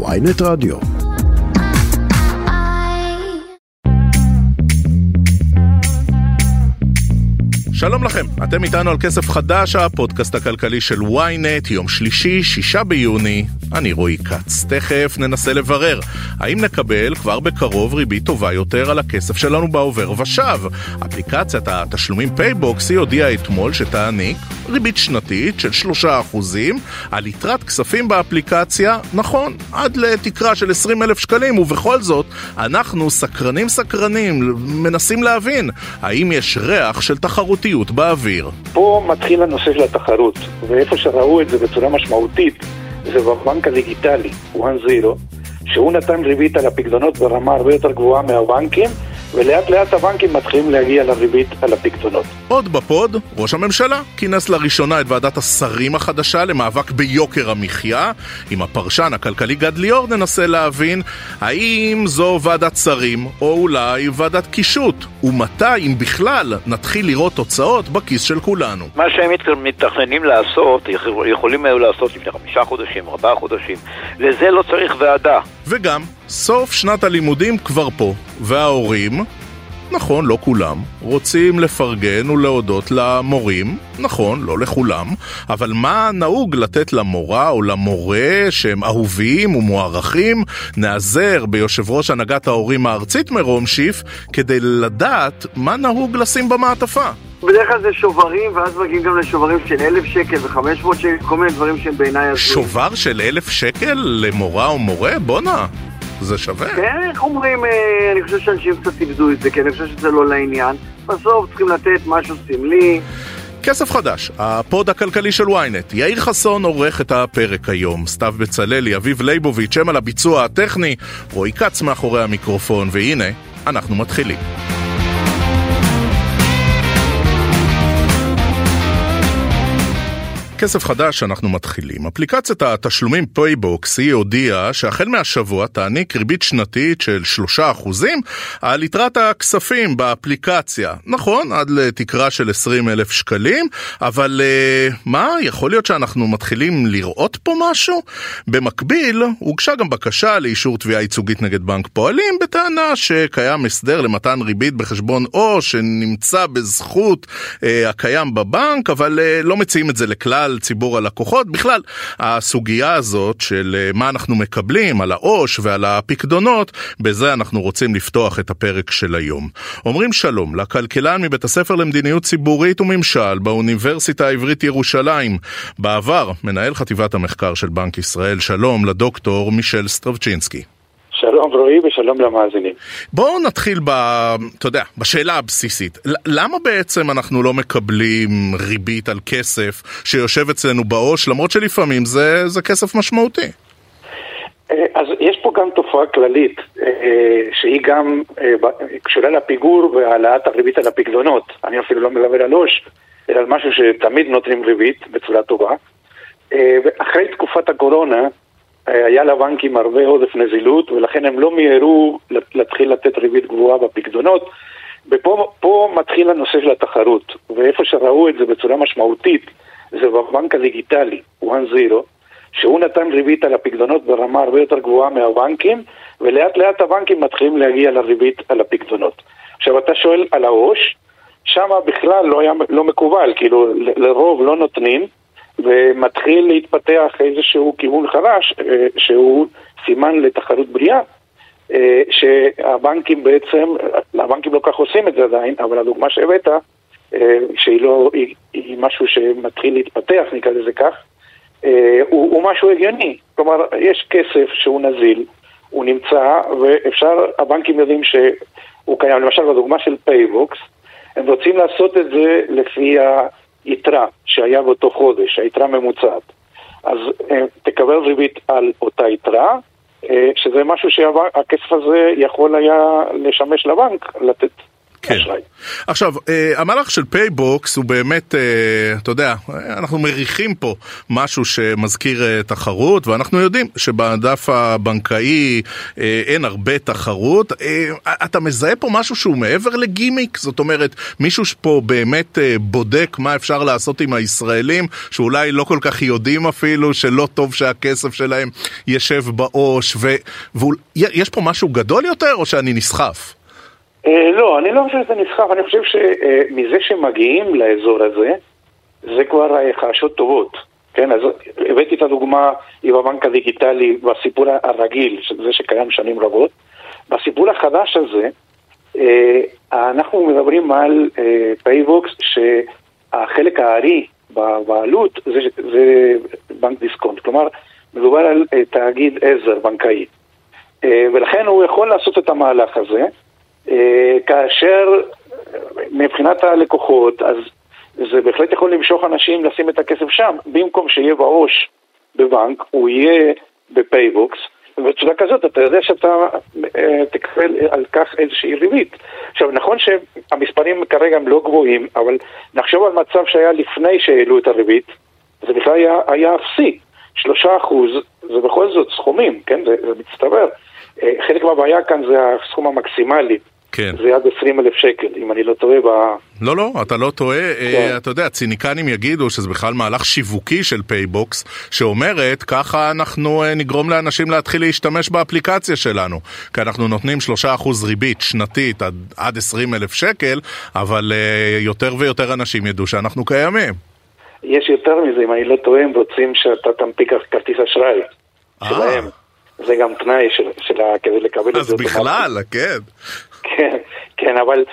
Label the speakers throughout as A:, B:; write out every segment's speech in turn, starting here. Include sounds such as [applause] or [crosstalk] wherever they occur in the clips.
A: ynet רדיו. שלום לכם, אתם איתנו על כסף חדש, הפודקאסט הכלכלי של ynet, יום שלישי, שישה ביוני, אני רועי כץ. תכף ננסה לברר האם נקבל כבר בקרוב ריבית טובה יותר על הכסף שלנו בעובר ושב. אפליקציית התשלומים פייבוקס הודיעה אתמול שתעניק ריבית שנתית של 3% על יתרת כספים באפליקציה, נכון, עד לתקרה של 20 אלף שקלים, ובכל זאת, אנחנו סקרנים סקרנים, מנסים להבין האם יש ריח של תחרותיות באוויר.
B: פה מתחיל הנושא של התחרות, ואיפה שראו את זה בצורה משמעותית זה בבנק הדיגיטלי, 1-0, שהוא נתן ריבית על הפקדונות ברמה הרבה יותר גבוהה מהבנקים, ולאט לאט הבנקים מתחילים להגיע לריבית על הפקדונות.
A: עוד בפוד, ראש הממשלה כינס לראשונה את ועדת השרים החדשה למאבק ביוקר המחיה. עם הפרשן הכלכלי גד ליאור ננסה להבין האם זו ועדת שרים או אולי ועדת קישוט, ומתי, אם בכלל, נתחיל לראות תוצאות בכיס של כולנו.
C: מה שהם מתכננים לעשות, יכולים היו לעשות לפני חמישה חודשים, ארבעה חודשים, לזה לא צריך ועדה.
A: וגם, סוף שנת הלימודים כבר פה, וההורים, נכון, לא כולם, רוצים לפרגן ולהודות למורים, נכון, לא לכולם, אבל מה נהוג לתת למורה או למורה שהם אהובים ומוערכים? נעזר ביושב ראש הנהגת ההורים הארצית מרום שיף כדי לדעת מה נהוג לשים במעטפה.
D: בדרך כלל זה שוברים, ואז מגיעים גם לשוברים של אלף שקל וחמש מאות שקל, כל מיני דברים שהם בעיניי.
A: שובר של אלף שקל למורה או מורה? בואנה. זה שווה.
D: כן, איך אומרים, אה, אני חושב שאנשים קצת איבדו את זה, כי אני חושב שזה לא לעניין. בסוף צריכים לתת משהו סמלי.
A: כסף חדש, הפוד הכלכלי של ynet. יאיר חסון עורך את הפרק היום. סתיו בצללי, אביב ליבוביץ', הם על הביצוע הטכני, רועי כץ מאחורי המיקרופון, והנה, אנחנו מתחילים. כסף חדש אנחנו מתחילים. אפליקציית התשלומים פייבוקס היא הודיעה שהחל מהשבוע תעניק ריבית שנתית של 3% על יתרת הכספים באפליקציה. נכון, עד לתקרה של 20 אלף שקלים, אבל uh, מה, יכול להיות שאנחנו מתחילים לראות פה משהו? במקביל, הוגשה גם בקשה לאישור תביעה ייצוגית נגד בנק פועלים, בטענה שקיים הסדר למתן ריבית בחשבון או שנמצא בזכות uh, הקיים בבנק, אבל uh, לא מציעים את זה לכלל. על ציבור הלקוחות. בכלל, הסוגיה הזאת של אה, מה אנחנו מקבלים על העו"ש ועל הפקדונות, בזה אנחנו רוצים לפתוח את הפרק של היום. אומרים שלום לכלכלן מבית הספר למדיניות ציבורית וממשל באוניברסיטה העברית ירושלים. בעבר, מנהל חטיבת המחקר של בנק ישראל, שלום לדוקטור מישל סטרבצ'ינסקי.
B: שלום רועי ושלום למאזינים.
A: בואו נתחיל ב... אתה יודע, בשאלה הבסיסית. למה בעצם אנחנו לא מקבלים ריבית על כסף שיושב אצלנו בעו"ש, למרות שלפעמים זה, זה כסף משמעותי?
B: אה, אז יש פה גם תופעה כללית, אה, שהיא גם אה, קשורה לפיגור והעלאת הריבית על הפקדונות. אני אפילו לא מדבר על עו"ש, אלא על משהו שתמיד נותנים ריבית בצורה טובה. ואחרי תקופת הקורונה, היה לבנקים הרבה עודף נזילות, ולכן הם לא מיהרו להתחיל לתת ריבית גבוהה בפקדונות. ופה מתחיל הנושא של התחרות, ואיפה שראו את זה בצורה משמעותית, זה בבנק הדיגיטלי, 1-0, שהוא נתן ריבית על הפקדונות ברמה הרבה יותר גבוהה מהבנקים, ולאט לאט הבנקים מתחילים להגיע לריבית על הפקדונות. עכשיו אתה שואל על העו"ש, שם בכלל לא היה לא מקובל, כאילו לרוב לא נותנים, ומתחיל להתפתח איזשהו כיוון חדש, אה, שהוא סימן לתחרות בריאה, אה, שהבנקים בעצם, הבנקים לא כך עושים את זה עדיין, אבל הדוגמה שהבאת, אה, שהיא לא, היא, היא משהו שמתחיל להתפתח, נקרא לזה כך, הוא, הוא משהו הגיוני. כלומר, יש כסף שהוא נזיל, הוא נמצא, ואפשר, הבנקים יודעים שהוא קיים. למשל, בדוגמה של פייבוקס, הם רוצים לעשות את זה לפי ה... יתרה שהיה באותו חודש, היתרה ממוצעת, אז אה, תקבל ריבית על אותה יתרה, אה, שזה משהו שהכסף הזה יכול היה לשמש לבנק לתת. אשראי.
A: עכשיו, אה, המהלך של פייבוקס הוא באמת, אה, אתה יודע, אנחנו מריחים פה משהו שמזכיר אה, תחרות, ואנחנו יודעים שבענף הבנקאי אין הרבה תחרות. אתה מזהה פה משהו שהוא מעבר לגימיק? זאת אומרת, מישהו פה באמת בודק מה אפשר לעשות עם הישראלים, שאולי לא כל כך יודעים אפילו, שלא טוב שהכסף שלהם ישב בעו"ש, ויש פה משהו גדול יותר, או שאני נסחף?
B: אה, לא, אני לא חושב שזה נסחף, אני חושב שמזה שמגיעים לאזור הזה, זה כבר אה, חדשות טובות. כן, אז הבאתי את הדוגמה עם הבנק הדיגיטלי בסיפור הרגיל, זה שקיים שנים רבות. בסיפור החדש הזה, אה, אנחנו מדברים על פייבוקס שהחלק הארי בבעלות זה, זה בנק דיסקונט, כלומר מדובר על תאגיד עזר בנקאי. ולכן הוא יכול לעשות את המהלך הזה. אה, כאשר מבחינת הלקוחות, אז זה בהחלט יכול למשוך אנשים לשים את הכסף שם, במקום שיהיה בעו"ש בבנק, הוא יהיה בפייבוקס, ובצורה כזאת אתה יודע שאתה אה, תקבל על כך איזושהי ריבית. עכשיו, נכון שהמספרים כרגע הם לא גבוהים, אבל נחשוב על מצב שהיה לפני שהעלו את הריבית, זה בכלל היה, היה אפסי. שלושה אחוז זה בכל זאת סכומים, כן? זה, זה מצטבר. אה, חלק מהבעיה כאן זה הסכום המקסימלי.
A: כן.
B: זה עד 20 אלף שקל, אם אני לא טועה ב...
A: לא, לא, אתה לא טועה. אה, כן. אתה יודע, ציניקנים יגידו שזה בכלל מהלך שיווקי של פייבוקס, שאומרת, ככה אנחנו אה, נגרום לאנשים להתחיל להשתמש באפליקציה שלנו. כי אנחנו נותנים 3% ריבית שנתית עד, עד 20 אלף שקל, אבל יותר ויותר אנשים ידעו שאנחנו קיימים.
B: יש יותר מזה, אם אני לא טועה, הם רוצים שאתה תנפיק כרטיס אשראי שלהם. זה גם תנאי של, של, כדי לקבל את
A: זה. אז בכלל, כן.
B: כן, כן, אבל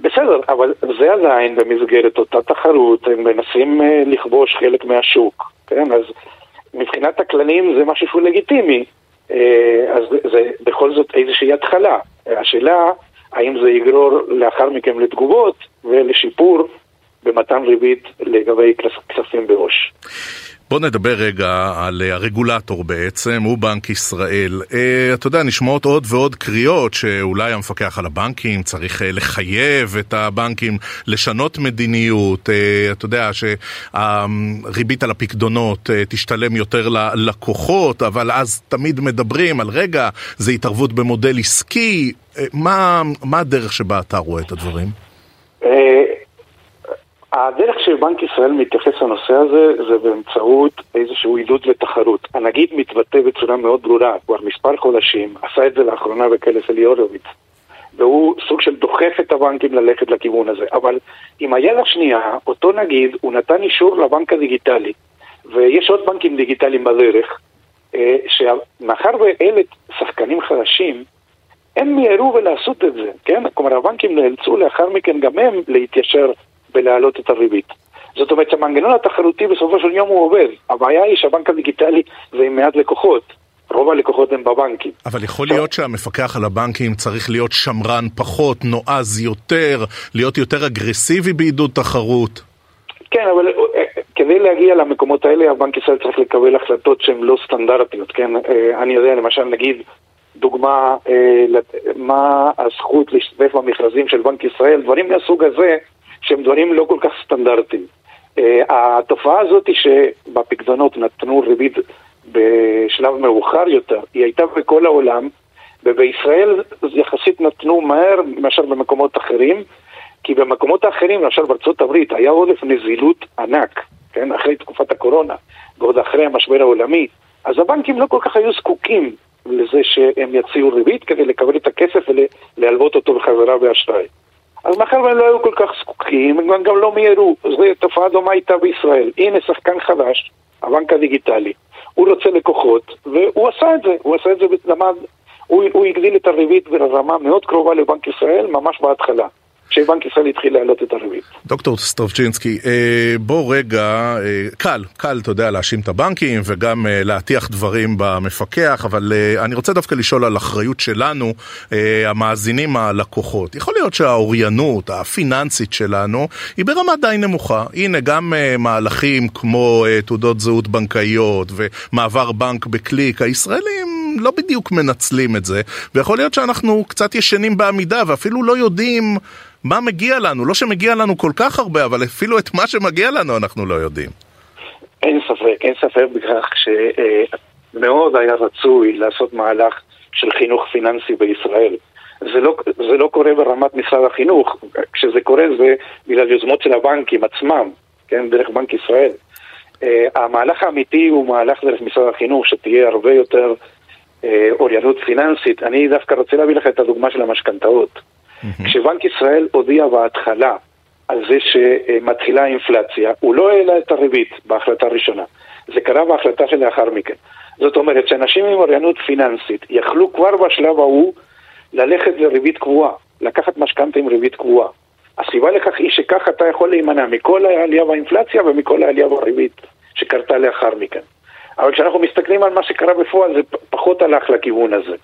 B: בסדר, אבל זה עדיין במסגרת אותה תחרות, הם מנסים אה, לכבוש חלק מהשוק, כן? אז מבחינת הכללים זה משהו שהוא לגיטימי, אה, אז זה בכל זאת איזושהי התחלה. השאלה, האם זה יגרור לאחר מכן לתגובות ולשיפור במתן ריבית לגבי כספים בראש.
A: בוא נדבר רגע על אה, הרגולטור בעצם, הוא בנק ישראל. Uh, אתה יודע, נשמעות עוד ועוד קריאות שאולי המפקח על הבנקים צריך uh, לחייב את הבנקים לשנות מדיניות. אתה יודע שהריבית על הפקדונות תשתלם יותר ללקוחות, אבל אז תמיד מדברים על רגע, זה התערבות במודל עסקי. מה, מה הדרך שבה אתה רואה את הדברים?
B: הדרך שבנק ישראל מתייחס לנושא הזה זה באמצעות איזשהו עידוד לתחרות. הנגיד מתבטא בצורה מאוד ברורה, כבר מספר חודשים, עשה את זה לאחרונה בכנס אליורוביץ, והוא סוג של דוחף את הבנקים ללכת לכיוון הזה. אבל עם היד השנייה, אותו נגיד, הוא נתן אישור לבנק הדיגיטלי, ויש עוד בנקים דיגיטליים בדרך, אה, שמאחר ואלה שחקנים חדשים, הם מיהרו ולעשות את זה, כן? כלומר, הבנקים נאלצו לאחר מכן גם הם להתיישר בלהעלות את הריבית. זאת אומרת שהמנגנון התחרותי בסופו של יום הוא עובד. הבעיה היא שהבנק הדיגיטלי זה עם מעט לקוחות. רוב הלקוחות הם בבנקים.
A: אבל יכול להיות שהמפקח על הבנקים צריך להיות שמרן פחות, נועז יותר, להיות יותר אגרסיבי בעידוד תחרות.
B: כן, אבל אה, כדי להגיע למקומות האלה, הבנק ישראל צריך לקבל החלטות שהן לא סטנדרטיות, כן? אה, אני יודע, למשל, נגיד, דוגמה, אה, מה הזכות להשתתף במכרזים של בנק ישראל, דברים מהסוג הזה, שהם דברים לא כל כך סטנדרטיים. Uh, התופעה הזאת שבפקדונות נתנו ריבית בשלב מאוחר יותר, היא הייתה בכל העולם, ובישראל יחסית נתנו מהר מאשר במקומות אחרים, כי במקומות האחרים, למשל בארצות הברית, היה עודף נזילות ענק, כן, אחרי תקופת הקורונה, ועוד אחרי המשבר העולמי, אז הבנקים לא כל כך היו זקוקים לזה שהם יציעו ריבית כדי לקבל את הכסף ולהלוות אותו בחזרה באשראי. אז מאחר והם לא היו כל כך זקוקים, הם גם לא מיהרו. זו תופעה דומה הייתה בישראל. הנה שחקן חדש, הבנק הדיגיטלי. הוא רוצה לקוחות, והוא עשה את זה. הוא עשה את זה, למד, הוא, הוא הגדיל את הריבית ברמה מאוד קרובה לבנק ישראל, ממש בהתחלה. שבנק ישראל התחיל להעלות את הריבית.
A: דוקטור סטרובצ'ינסקי, אה, בוא רגע, אה, קל, קל, אתה יודע, להאשים את הבנקים וגם אה, להטיח דברים במפקח, אבל אני רוצה דווקא לשאול על אחריות שלנו, המאזינים הלקוחות. יכול להיות שהאוריינות הפיננסית שלנו היא ברמה די נמוכה. הנה, גם מהלכים כמו תעודות זהות בנקאיות ומעבר בנק בקליק, הישראלים לא בדיוק מנצלים את זה, ויכול להיות שאנחנו קצת ישנים בעמידה ואפילו לא יודעים מה מגיע לנו. לא שמגיע לנו כל כך הרבה, אבל אפילו את מה שמגיע לנו אנחנו לא יודעים.
B: אין ספק, אין ספק בכך שמאוד היה רצוי לעשות מהלך של חינוך פיננסי בישראל. זה לא, זה לא קורה ברמת משרד החינוך, כשזה קורה זה בגלל יוזמות של הבנקים עצמם, כן, דרך בנק ישראל. Uh, המהלך האמיתי הוא מהלך דרך משרד החינוך, שתהיה הרבה יותר אוריינות פיננסית. אני דווקא רוצה להביא לך את הדוגמה של המשכנתאות. כשבנק ישראל הודיע בהתחלה על זה שמתחילה אינפלציה, הוא לא העלה את הריבית בהחלטה הראשונה. זה קרה בהחלטה שלאחר מכן. זאת אומרת שאנשים עם אוריינות פיננסית יכלו כבר בשלב ההוא ללכת לריבית קבועה, לקחת משכנתה עם ריבית קבועה. הסיבה לכך היא שכך אתה יכול להימנע מכל העלייה באינפלציה ומכל העלייה בריבית שקרתה לאחר מכן. אבל כשאנחנו מסתכלים על מה שקרה בפועל, זה פחות הלך לכיוון הזה.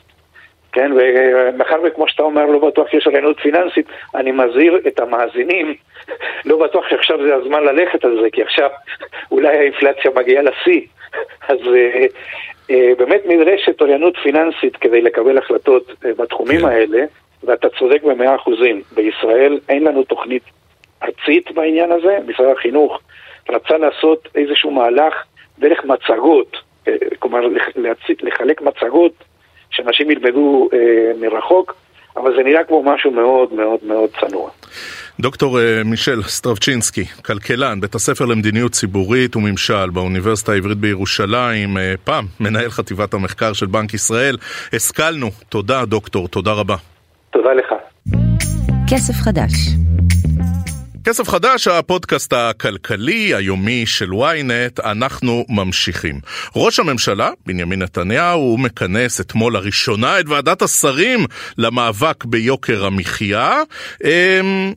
B: כן, ומאחר וכמו שאתה אומר, לא בטוח שיש אוריינות פיננסית, אני מזהיר את המאזינים, [laughs] לא בטוח שעכשיו זה הזמן ללכת על זה, כי עכשיו [laughs] אולי האינפלציה מגיעה לשיא. [laughs] אז אה, אה, באמת נדרשת אוריינות פיננסית כדי לקבל החלטות אה, בתחומים כן. האלה, ואתה צודק במאה אחוזים. בישראל אין לנו תוכנית ארצית בעניין הזה, משרד החינוך רצה לעשות איזשהו מהלך דרך מצגות, כלומר לחלק מצגות שאנשים ילמדו מרחוק, אבל זה נראה כמו משהו מאוד מאוד מאוד צנוע.
A: דוקטור אה, מישל סטרבצ'ינסקי, כלכלן, בית הספר למדיניות ציבורית וממשל באוניברסיטה העברית בירושלים, אה, פעם מנהל חטיבת המחקר של בנק ישראל. השכלנו. תודה, דוקטור, תודה רבה.
B: תודה לך.
A: כסף חדש. כסף חדש, הפודקאסט הכלכלי היומי של ynet, אנחנו ממשיכים. ראש הממשלה, בנימין נתניהו, מכנס אתמול לראשונה את ועדת השרים למאבק ביוקר המחיה. אמ,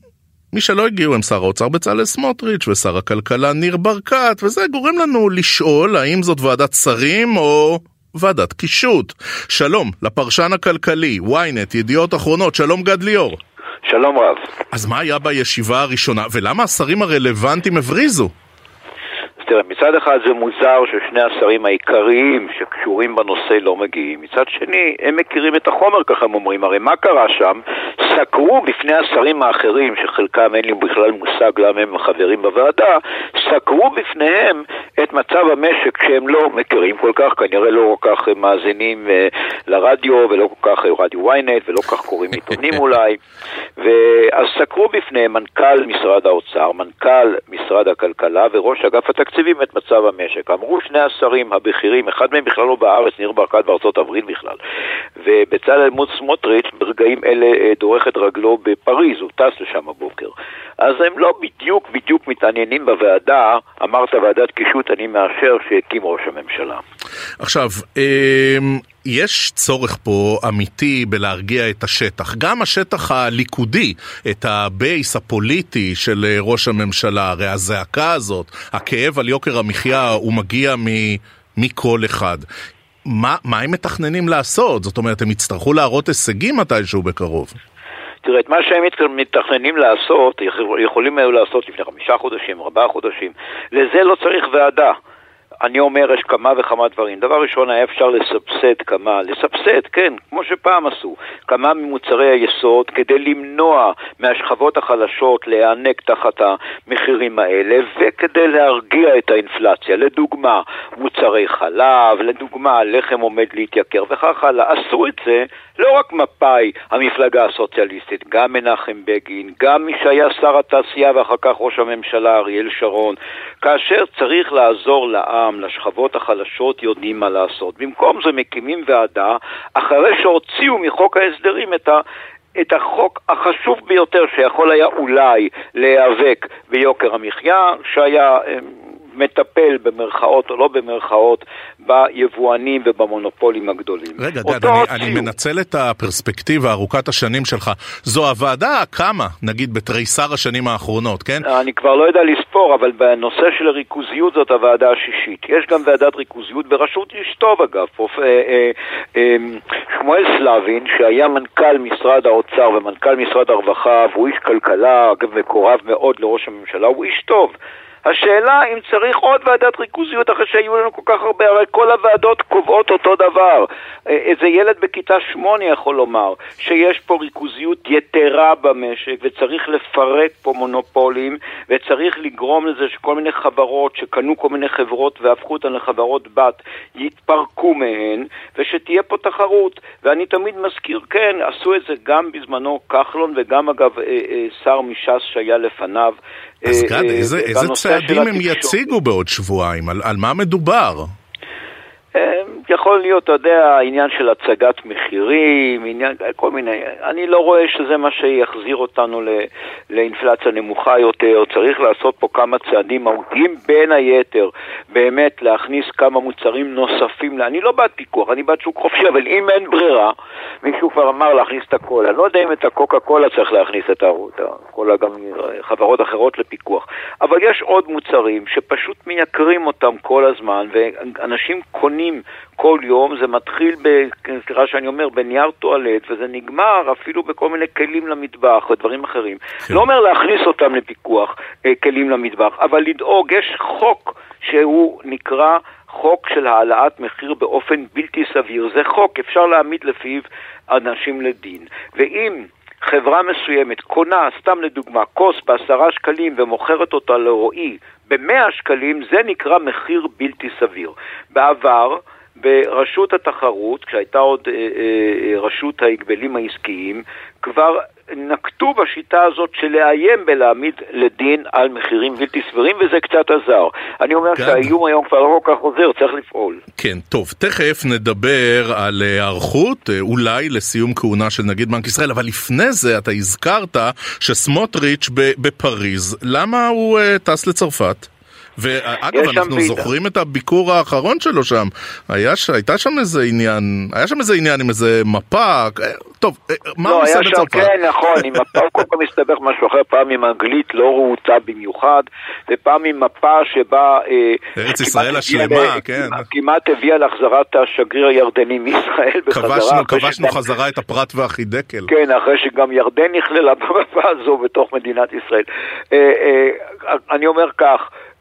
A: מי שלא הגיעו הם שר האוצר בצלאל סמוטריץ' ושר הכלכלה ניר ברקת, וזה גורם לנו לשאול האם זאת ועדת שרים או ועדת קישוט. שלום לפרשן הכלכלי, ynet, ידיעות אחרונות, שלום גד ליאור.
C: שלום רב.
A: אז מה היה בישיבה הראשונה, ולמה השרים הרלוונטיים הבריזו?
C: תראה, מצד אחד זה מוזר ששני השרים העיקריים שקשורים בנושא לא מגיעים, מצד שני, הם מכירים את החומר, ככה הם אומרים. הרי מה קרה שם? סקרו בפני השרים האחרים, שחלקם אין לי בכלל מושג למה הם חברים בוועדה, סקרו בפניהם את מצב המשק שהם לא מכירים כל כך, כנראה לא כל כך מאזינים אה, לרדיו ולא כל כך אה, רדיו ynet ולא כל כך קוראים [laughs] עיתונים אולי. ואז סקרו בפניהם מנכ"ל משרד האוצר, מנכ"ל משרד הכלכלה וראש אגף התקציבים את מצב המשק. אמרו שני השרים הבכירים, אחד מהם בכלל לא בארץ, ניר ברקת בארצות הברית בכלל, ובצלאל מוץ סמוטריץ' ברגעים אלה אה, דורך את רגלו בפריז, הוא טס לשם הבוקר. אז הם לא בדיוק בדיוק מתעניינים בוועדה, אמרת ועדת קישוט, אני מאשר שהקים ראש הממשלה.
A: עכשיו, אמ, יש צורך פה אמיתי בלהרגיע את השטח, גם השטח הליכודי, את הבייס הפוליטי של אה, ראש הממשלה, הרי הזעקה הזאת, הכאב על יוקר המחיה הוא מגיע מ... מכל אחד. מה, מה הם מתכננים לעשות? זאת אומרת, הם יצטרכו להראות הישגים מתישהו בקרוב.
C: תראה, את מה שהם מתכננים לעשות, יכולים היו לעשות לפני חמישה חודשים, ארבעה חודשים, לזה לא צריך ועדה. אני אומר, יש כמה וכמה דברים. דבר ראשון, היה אפשר לסבסד כמה, לסבסד, כן, כמו שפעם עשו, כמה ממוצרי היסוד כדי למנוע מהשכבות החלשות להיענק תחת המחירים האלה וכדי להרגיע את האינפלציה. לדוגמה, מוצרי חלב, לדוגמה, לחם עומד להתייקר וכך הלאה. עשו את זה לא רק מפא"י, המפלגה הסוציאליסטית, גם מנחם בגין, גם מי שהיה שר התעשייה ואחר כך ראש הממשלה אריאל שרון. כאשר צריך לעזור לעם, לשכבות החלשות, יודעים מה לעשות. במקום זה מקימים ועדה, אחרי שהוציאו מחוק ההסדרים את ה... את החוק החשוב ביותר שיכול היה אולי להיאבק ביוקר המחיה, שהיה אמ, מטפל במרכאות או לא במרכאות ביבואנים ובמונופולים הגדולים.
A: רגע, גד, אני, אני מנצל את הפרספקטיבה ארוכת השנים שלך. זו הוועדה קמה, נגיד, בתריסר השנים האחרונות, כן?
C: אני כבר לא יודע לספור, אבל בנושא של הריכוזיות זאת הוועדה השישית. יש גם ועדת ריכוזיות בראשות איש טוב, אגב, פרופ... אה, אה, אה, שמואל סלבין, שהיה מנכ"ל משרד האוצר ומנכ"ל משרד הרווחה, והוא איש כלכלה, אגב, מקורב מאוד לראש הממשלה, הוא איש טוב. השאלה אם צריך עוד ועדת ריכוזיות אחרי שהיו לנו כל כך הרבה, הרי כל הוועדות קובעות אותו דבר. אה, איזה ילד בכיתה שמונה יכול לומר שיש פה ריכוזיות יתרה במשק וצריך לפרק פה מונופולים וצריך לגרום לזה שכל מיני חברות שקנו כל מיני חברות והפכו אותן לחברות בת יתפרקו מהן ושתהיה פה תחרות. ואני תמיד מזכיר, כן, עשו את זה גם בזמנו כחלון וגם אגב אה, אה, שר מש"ס שהיה לפניו.
A: אז גד, איזה, איזה צעדים הם יציגו בעוד שבועיים? על, על מה מדובר?
C: יכול להיות, אתה יודע, עניין של הצגת מחירים, עניין, כל מיני, אני לא רואה שזה מה שיחזיר אותנו ל, לאינפלציה נמוכה יותר, צריך לעשות פה כמה צעדים מהותיים, בין היתר, באמת להכניס כמה מוצרים נוספים, אני לא בעד פיקוח, אני בעד שוק חופשי, אבל אם אין ברירה, מישהו כבר אמר להכניס את הקולה, לא יודע אם את הקוקה קולה צריך להכניס את הקולה, גם חברות אחרות לפיקוח, אבל יש עוד מוצרים שפשוט מייקרים אותם כל הזמן, ואנשים קונים כל יום, זה מתחיל, ב, סליחה שאני אומר, בנייר טואלט, וזה נגמר אפילו בכל מיני כלים למטבח ודברים אחרים. כן. לא אומר להכניס אותם לפיקוח, אה, כלים למטבח, אבל לדאוג, יש חוק שהוא נקרא חוק של העלאת מחיר באופן בלתי סביר. זה חוק, אפשר להעמיד לפיו אנשים לדין. ואם חברה מסוימת קונה, סתם לדוגמה, כוס בעשרה שקלים ומוכרת אותה לרועי במאה שקלים, זה נקרא מחיר בלתי סביר. בעבר, ברשות התחרות, כשהייתה עוד אה, אה, רשות ההגבלים העסקיים, כבר נקטו בשיטה הזאת של לאיים בלהעמיד לדין על מחירים בלתי סבירים, וזה קצת עזר. אני אומר כן. שהאיום היום כבר לא כל כך עוזר, צריך לפעול.
A: כן, טוב, תכף נדבר על היערכות, אה, אולי לסיום כהונה של נגיד בנק ישראל, אבל לפני זה אתה הזכרת שסמוטריץ' בפריז, למה הוא טס לצרפת? ואגב, אנחנו זוכרים את הביקור האחרון שלו שם. היה, הייתה שם איזה עניין, היה שם איזה עניין עם איזה מפה, טוב, אה, מה
C: לא,
A: הוא עושה
C: בצרפת? כן, נכון, עם מפה הוא כל פעם מסתבך משהו אחר, פעם עם אנגלית לא רהוטה במיוחד, ופעם עם מפה שבה...
A: אה, ארץ ישראל השלמה, כן.
C: כמעט הביאה להחזרת השגריר הירדני מישראל בחזרה.
A: כבשנו חזרה את הפרת והחידקל.
C: כן, אחרי שגם ירדן נכללה במפה הזו בתוך מדינת ישראל. אה, אני אומר כך, אה,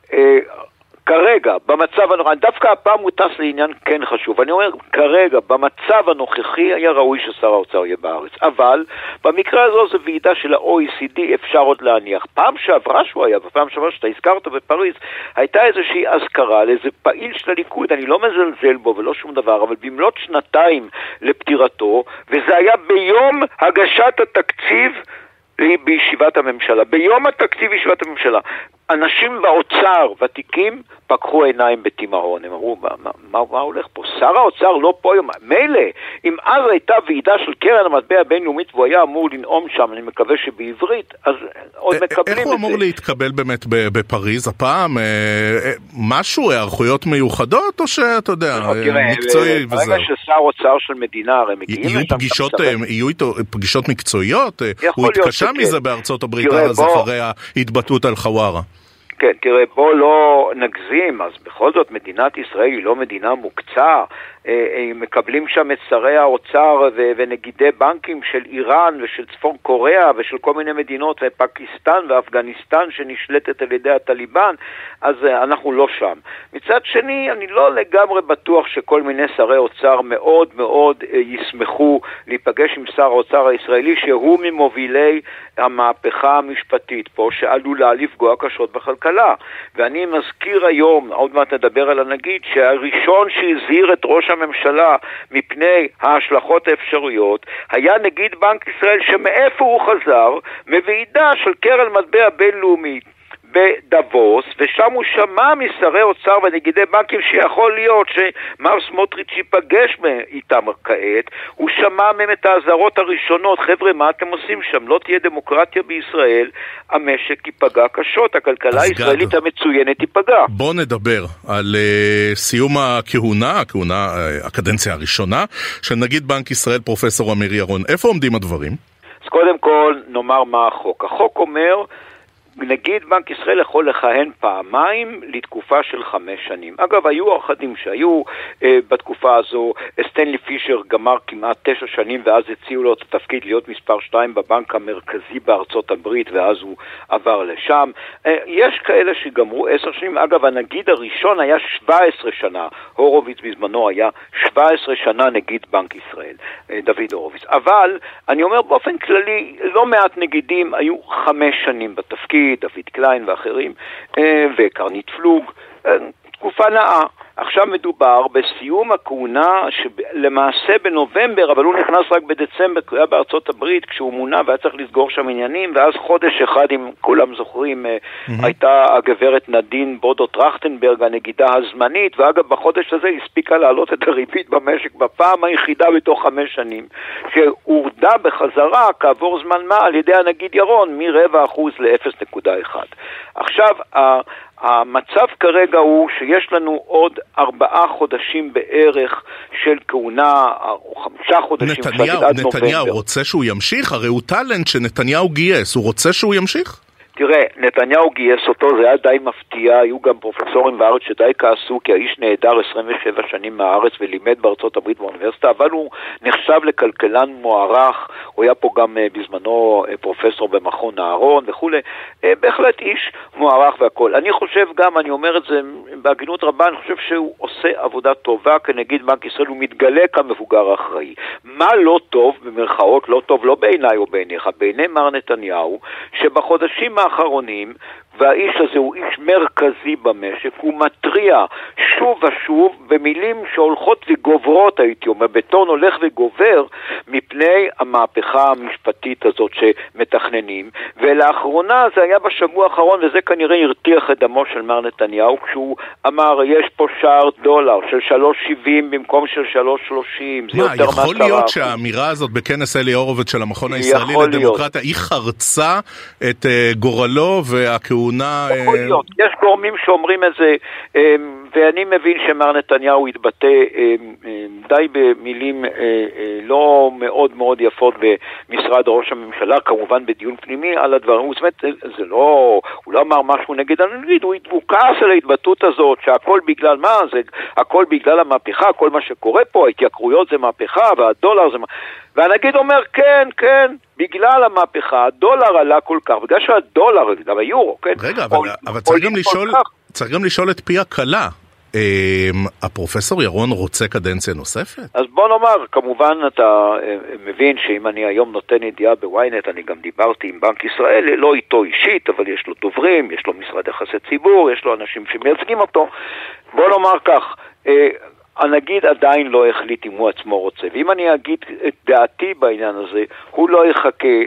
C: כרגע, במצב הנוכחי, דווקא הפעם הוא טס לעניין כן חשוב. אני אומר, כרגע, במצב הנוכחי היה ראוי ששר האוצר יהיה בארץ. אבל במקרה הזו זו ועידה של ה-OECD, אפשר עוד להניח. פעם שעברה שהוא היה, בפעם שעברה שאתה הזכרת בפריז, הייתה איזושהי אזכרה לאיזה פעיל של הליכוד, אני לא מזלזל בו ולא שום דבר, אבל במלאת שנתיים לפטירתו, וזה היה ביום הגשת התקציב בישיבת הממשלה. ביום התקציב בישיבת הממשלה. אנשים באוצר, ותיקים, פקחו עיניים בתימהון. הם אמרו, מה, מה, מה, מה הולך פה? שר האוצר לא פה היום. מילא, אם אז הייתה ועידה של קרן המטבע הבינלאומית והוא היה אמור לנאום שם, אני מקווה שבעברית, אז עוד מקבלים את זה.
A: איך הוא אמור להתקבל באמת בפריז הפעם? אה, אה, משהו, היערכויות מיוחדות, או שאתה יודע, לא, מקצועי וזהו?
C: ברגע ששר אוצר של מדינה, הרי מגיעים
A: לשם... יהיו איתו פגישות מקצועיות? הוא התקשה מזה בארצות הברית אז אחרי ההתבטאות על חווארה.
C: כן, תראה, בוא לא נגזים, אז בכל זאת מדינת ישראל היא לא מדינה מוקצה, מקבלים שם את שרי האוצר ונגידי בנקים של איראן ושל צפון קוריאה ושל כל מיני מדינות, ופקיסטן ואפגניסטן שנשלטת על ידי הטליבן, אז אה, אנחנו לא שם. מצד שני, אני לא לגמרי בטוח שכל מיני שרי אוצר מאוד מאוד ישמחו להיפגש עם שר האוצר הישראלי, שהוא ממובילי המהפכה המשפטית פה, שעלולה לפגוע קשות בכלכלה. ואני מזכיר היום, עוד מעט נדבר על הנגיד, שהראשון שהזהיר את ראש הממשלה מפני ההשלכות האפשריות היה נגיד בנק ישראל שמאיפה הוא חזר? מוועידה של קרן מטבע בינלאומית. בדבוס, ושם הוא שמע משרי אוצר ונגידי בנקים שיכול להיות שמר סמוטריץ' ייפגש איתם כעת, הוא שמע מהם את האזהרות הראשונות, חבר'ה, מה אתם עושים שם? לא תהיה דמוקרטיה בישראל, המשק ייפגע קשות, הכלכלה הישראלית גד. המצוינת תיפגע.
A: בוא נדבר על uh, סיום הכהונה, הכהונה, uh, הקדנציה הראשונה, של נגיד בנק ישראל פרופסור אמיר ירון. איפה עומדים הדברים?
C: אז קודם כל נאמר מה החוק. החוק אומר נגיד בנק ישראל יכול לכהן פעמיים לתקופה של חמש שנים. אגב, היו אחדים שהיו אה, בתקופה הזו, סטנלי פישר גמר כמעט תשע שנים ואז הציעו לו את התפקיד להיות מספר שתיים בבנק המרכזי בארצות הברית ואז הוא עבר לשם. אה, יש כאלה שגמרו עשר שנים, אגב, הנגיד הראשון היה 17 שנה, הורוביץ בזמנו היה 17 שנה נגיד בנק ישראל, אה, דוד הורוביץ. אבל אני אומר באופן כללי, לא מעט נגידים היו חמש שנים בתפקיד, דוד קליין ואחרים, אה, וקרנית פלוג, אה, תקופה נאה. עכשיו מדובר בסיום הכהונה שלמעשה בנובמבר, אבל הוא נכנס רק בדצמבר, כי הוא היה בארצות הברית כשהוא מונה והיה צריך לסגור שם עניינים, ואז חודש אחד, אם כולם זוכרים, mm-hmm. הייתה הגברת נדין בודו טרכטנברג, הנגידה הזמנית, ואגב בחודש הזה הספיקה להעלות את הריבית במשק בפעם היחידה בתוך חמש שנים, שהורדה בחזרה כעבור זמן מה על ידי הנגיד ירון מרבע אחוז ל-0.1. עכשיו, המצב כרגע הוא שיש לנו עוד ארבעה חודשים בערך של כהונה, או חמישה חודשים,
A: נתניהו, נתניהו רוצה שהוא ימשיך? הרי הוא טאלנט שנתניהו גייס, הוא רוצה שהוא ימשיך?
C: תראה, נתניהו גייס אותו, זה היה די מפתיע, היו גם פרופסורים בארץ שדי כעסו, כי האיש נעדר 27 שנים מהארץ ולימד בארצות הברית באוניברסיטה, אבל הוא נחשב לכלכלן מוערך, הוא היה פה גם uh, בזמנו uh, פרופסור במכון אהרון וכולי, uh, בהחלט איש מוערך והכול. אני חושב גם, אני אומר את זה בהגינות רבה, אני חושב שהוא עושה עבודה טובה כנגיד בנק ישראל, הוא מתגלה כמבוגר אחראי. מה לא טוב, במרכאות, לא טוב לא בעיניי או בעיניך, בעיני מר נתניהו, שבחודשים האחרונים, והאיש הזה הוא איש מרכזי במשק, הוא מתריע שוב ושוב במילים שהולכות וגוברות, הייתי אומר, בטון הולך וגובר, מפני המהפכה המשפטית הזאת שמתכננים. ולאחרונה, זה היה בשבוע האחרון, וזה כנראה הרתיח את דמו של מר נתניהו, כשהוא אמר, יש פה שער דולר של 3.70 במקום של 3.30, זה
A: מה,
C: יותר
A: יכול להיות שהאמירה הזאת בכנס אלי הורוביץ של המכון הישראלי לדמוקרטיה, היא חרצה את uh, גורלו והכהונה...
C: יכול uh... להיות, יש גורמים שאומרים את זה, um, ואני מבין שמר נתניהו התבטא um, um, די במילים uh, uh, לא מאוד מאוד יפות במשרד ראש הממשלה, כמובן בדיון פנימי על הדברים, זאת אומרת, זה לא, הוא לא אמר משהו נגד הנגיד, הוא, הוא כעס על ההתבטאות הזאת, שהכל בגלל מה, זה הכל בגלל המהפכה, כל מה שקורה פה, ההתייקרויות זה מהפכה והדולר זה... והנגיד אומר, כן, כן, בגלל המהפכה, הדולר עלה כל כך, בגלל שהדולר, גם היורו, כן?
A: רגע, אבל, אבל צריך, גם לשאול, צריך גם לשאול את פי הכלה. הפרופסור ירון רוצה קדנציה נוספת?
C: אז בוא נאמר, כמובן אתה מבין שאם אני היום נותן ידיעה בוויינט, אני גם דיברתי עם בנק ישראל, לא איתו אישית, אבל יש לו דוברים, יש לו משרד יחסי ציבור, יש לו אנשים שמייצגים אותו. בוא נאמר כך, הנגיד עדיין לא החליט אם הוא עצמו רוצה. ואם אני אגיד את דעתי בעניין הזה, הוא לא יחכה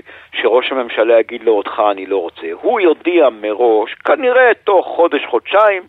C: שראש הממשלה יגיד לו אותך אני לא רוצה. הוא יודיע מראש, כנראה תוך חודש-חודשיים,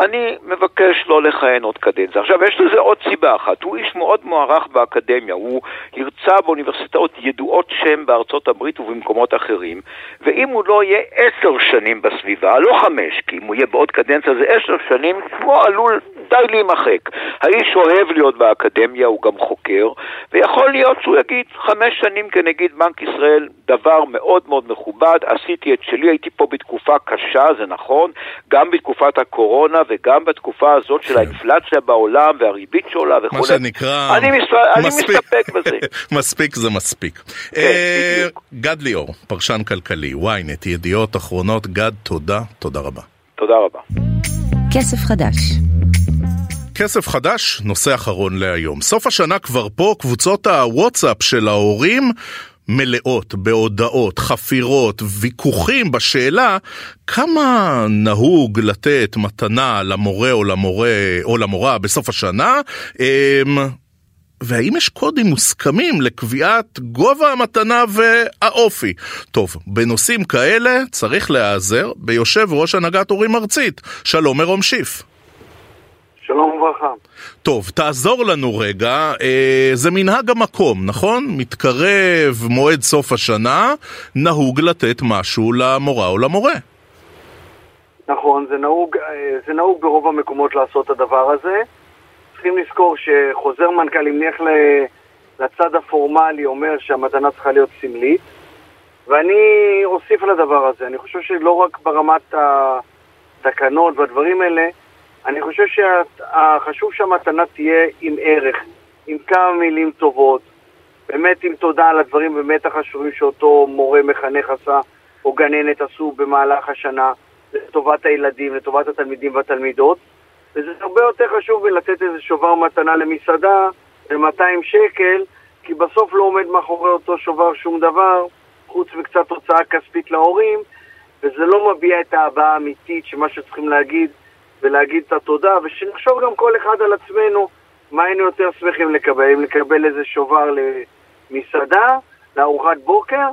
C: אני מבקש לא לכהן עוד קדנציה. עכשיו, יש לזה עוד סיבה אחת. הוא איש מאוד מוערך באקדמיה, הוא הרצה באוניברסיטאות ידועות שם בארצות הברית ובמקומות אחרים, ואם הוא לא יהיה עשר שנים בסביבה, לא חמש, כי אם הוא יהיה בעוד קדנציה זה עשר שנים, שמו עלול די להימחק. האיש אוהב להיות באקדמיה, הוא גם חוקר, ויכול להיות שהוא יגיד חמש שנים כנגיד בנק ישראל, דבר מאוד מאוד מכובד, עשיתי את שלי, הייתי פה בתקופה קשה, זה נכון, גם בתקופת הקורונה וגם בתקופה הזאת של האינפלציה בעולם והריבית שעולה וכו'.
A: מה שנקרא,
C: אני מסתפק [laughs] בזה.
A: מספיק זה מספיק.
C: כן,
A: אה, גד ליאור, פרשן כלכלי, ynet, ידיעות אחרונות, גד, תודה, תודה רבה.
C: תודה רבה.
E: כסף חדש
A: כסף חדש, נושא אחרון להיום. סוף השנה כבר פה, קבוצות הוואטסאפ של ההורים מלאות בהודעות, חפירות, ויכוחים בשאלה כמה נהוג לתת מתנה למורה או למורה או למורה בסוף השנה, אמ, והאם יש קודים מוסכמים לקביעת גובה המתנה והאופי? טוב, בנושאים כאלה צריך להיעזר ביושב ראש הנהגת הורים ארצית. שלום מרום שיף.
D: שלום וברכה.
A: טוב, תעזור לנו רגע, אה, זה מנהג המקום, נכון? מתקרב מועד סוף השנה, נהוג לתת משהו למורה או למורה.
D: נכון, זה נהוג, אה, זה נהוג ברוב המקומות לעשות את הדבר הזה. צריכים לזכור שחוזר מנכ"ל, אם נלך לצד הפורמלי, אומר שהמתנה צריכה להיות סמלית, ואני אוסיף לדבר הזה, אני חושב שלא רק ברמת התקנות והדברים האלה, אני חושב שחשוב שהמתנה תהיה עם ערך, עם כמה מילים טובות, באמת עם תודה על הדברים באמת החשובים שאותו מורה מחנך עשה, או גננת עשו במהלך השנה, לטובת הילדים, לטובת התלמידים והתלמידות. וזה הרבה יותר חשוב מלתת איזה שובר מתנה למסעדה ב-200 שקל, כי בסוף לא עומד מאחורי אותו שובר שום דבר, חוץ מקצת הוצאה כספית להורים, וזה לא מביע את האהבה האמיתית שמה שצריכים להגיד, ולהגיד את התודה, ושנחשוב גם כל אחד על עצמנו מה היינו יותר שמחים לקבל, אם לקבל איזה שובר למסעדה, לארוחת בוקר,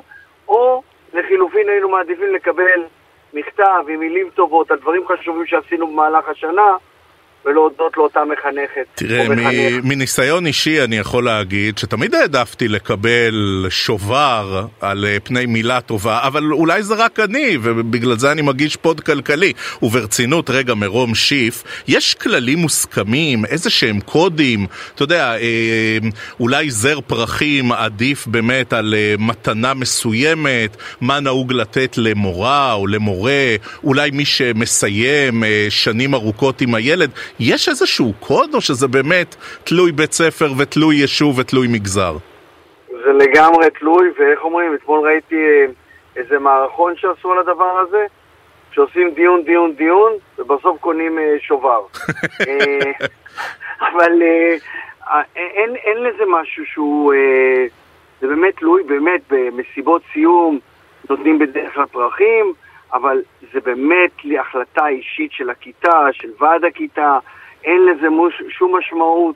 D: או לחילופין היינו מעדיפים לקבל מכתב עם מילים טובות על דברים חשובים שעשינו במהלך השנה, ולהודות לאותה מחנכת.
A: תראה, מניסיון אישי אני יכול להגיד שתמיד העדפתי לקבל שובר על אה, פני מילה טובה, אבל אולי זה רק אני, ובגלל זה אני מגיש פוד כלכלי. וברצינות, רגע, מרום שיף, יש כללים מוסכמים, איזה שהם קודים, אתה יודע, אה, אולי זר פרחים עדיף באמת על אה, מתנה מסוימת, מה נהוג לתת למורה או למורה, אולי מי שמסיים שנים ארוכות עם הילד. יש איזשהו קוד, או שזה באמת תלוי בית ספר ותלוי יישוב ותלוי מגזר?
D: זה לגמרי תלוי, ואיך אומרים, אתמול ראיתי אה, איזה מערכון שעשו על הדבר הזה, שעושים דיון, דיון, דיון, ובסוף קונים אה, שובר. [laughs] אה, אבל אין, אין לזה משהו שהוא... זה באמת תלוי, באמת, במסיבות סיום נותנים בדרך כלל פרחים, אבל זה באמת החלטה אישית של הכיתה, של ועד הכיתה, אין לזה מוש, שום משמעות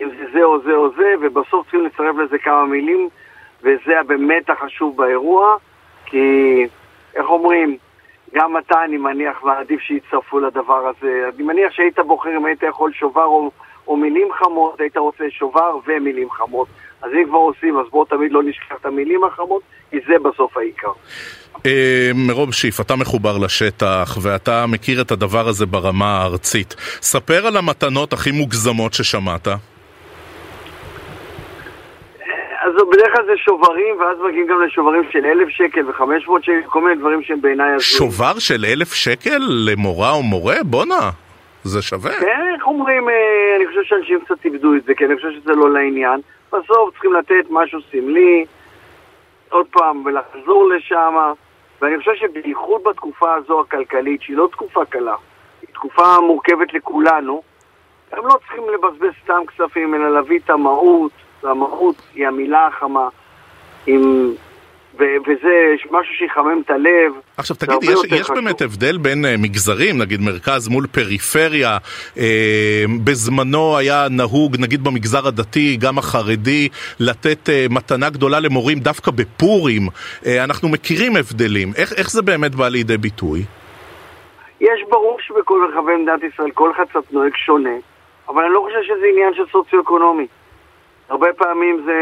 D: אם זה זה או זה או זה, ובסוף צריכים לצרף לזה כמה מילים, וזה באמת החשוב באירוע, כי, איך אומרים, גם אתה, אני מניח, ועדיף שיצטרפו לדבר הזה. אני מניח שהיית בוחר אם היית יכול שובר או, או מילים חמות, היית רוצה שובר ומילים חמות. אז אם כבר עושים, אז בואו תמיד לא נשכח את המילים החמות, כי זה בסוף העיקר.
A: אה, מרוב שיף, אתה מחובר לשטח ואתה מכיר את הדבר הזה ברמה הארצית. ספר על המתנות הכי מוגזמות ששמעת.
D: אז בדרך כלל זה שוברים, ואז מגיעים גם לשוברים של אלף שקל וחמש מאות שקל, כל מיני דברים שהם בעיניי הזויים.
A: שובר של אלף שקל למורה או מורה? בואנה, זה שווה.
D: כן, איך אומרים, אה, אני חושב שאנשים קצת איבדו את זה, כי אני חושב שזה לא לעניין. בסוף צריכים לתת משהו סמלי, עוד פעם, ולחזור לשם. ואני חושב שבייחוד בתקופה הזו הכלכלית, שהיא לא תקופה קלה, היא תקופה מורכבת לכולנו, הם לא צריכים לבזבז סתם כספים, אלא להביא את המהות, והמהות היא המילה החמה, עם וזה משהו שיחמם את הלב.
A: עכשיו תגיד, יש, יש באמת הבדל בין uh, מגזרים, נגיד מרכז מול פריפריה, uh, בזמנו היה נהוג, נגיד במגזר הדתי, גם החרדי, לתת uh, מתנה גדולה למורים דווקא בפורים. Uh, אנחנו מכירים הבדלים, איך, איך זה באמת בא לידי ביטוי?
D: יש ברור שבכל רחבי מדינת ישראל כל אחד קצת נוהג שונה, אבל אני לא חושב שזה עניין של סוציו-אקונומי. הרבה פעמים זה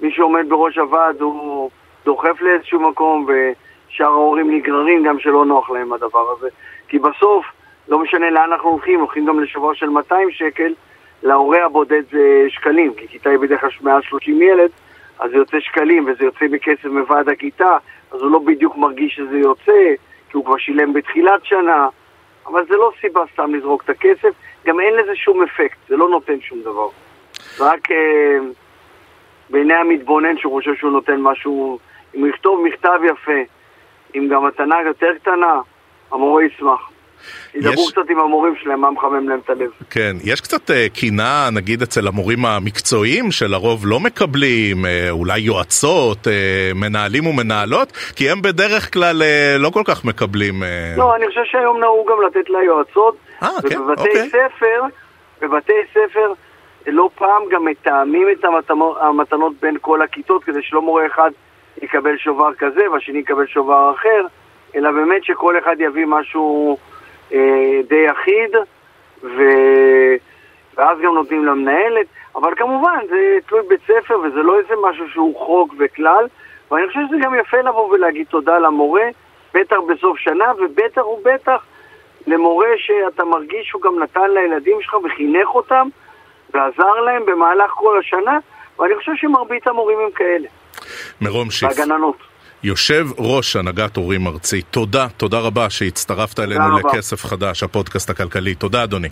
D: מי שעומד בראש הוועד הוא... דוחף לאיזשהו מקום, ושאר ההורים נגררים גם שלא נוח להם הדבר הזה. כי בסוף, לא משנה לאן אנחנו הולכים, הולכים גם לשבוע של 200 שקל, להורה הבודד זה שקלים, כי כיתה היא בדרך כלל מעל 30 ילד, אז זה יוצא שקלים, וזה יוצא בכסף מוועד הכיתה, אז הוא לא בדיוק מרגיש שזה יוצא, כי הוא כבר שילם בתחילת שנה, אבל זה לא סיבה סתם לזרוק את הכסף, גם אין לזה שום אפקט, זה לא נותן שום דבר. רק אה, בעיני המתבונן שהוא חושב שהוא נותן משהו אם הוא יכתוב מכתב יפה, עם גם מתנה יותר קטנה, המורה ישמח. ידברו יש... קצת עם המורים שלהם, מה מחמם להם את הלב.
A: כן, יש קצת uh, קינה, נגיד, אצל המורים המקצועיים, שלרוב לא מקבלים, uh, אולי יועצות, uh, מנהלים ומנהלות, כי הם בדרך כלל uh, לא כל כך מקבלים... Uh...
D: לא, אני חושב שהיום נהוג גם לתת ליועצות, 아, כן, ובבתי אוקיי. ספר, בבתי ספר, לא פעם גם מתאמים את המתנות בין כל הכיתות, כדי שלא מורה אחד יקבל שובר כזה והשני יקבל שובר אחר, אלא באמת שכל אחד יביא משהו אה, די אחיד, ו... ואז גם נותנים למנהלת, אבל כמובן זה תלוי בית ספר וזה לא איזה משהו שהוא חוק וכלל, ואני חושב שזה גם יפה לבוא ולהגיד תודה למורה, בטח בסוף שנה, ובטח ובטח למורה שאתה מרגיש שהוא גם נתן לילדים שלך וחינך אותם ועזר להם במהלך כל השנה, ואני חושב שמרבית המורים הם כאלה.
A: מרום שיף.
D: והגננות.
A: יושב ראש הנהגת הורים ארצי. תודה, תודה רבה שהצטרפת אלינו
D: רבה.
A: לכסף חדש, הפודקאסט הכלכלי. תודה, אדוני.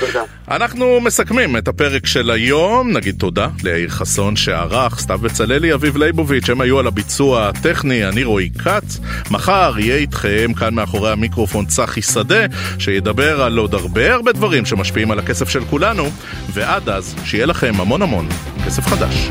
D: תודה.
A: אנחנו מסכמים את הפרק של היום, נגיד תודה ליאיר חסון שערך, סתיו בצללי, אביב ליבוביץ', הם היו על הביצוע הטכני, אני רועי כץ. מחר יהיה איתכם כאן מאחורי המיקרופון צחי שדה, שידבר על עוד הרבה הרבה דברים שמשפיעים על הכסף של כולנו, ועד אז, שיהיה לכם המון המון כסף חדש.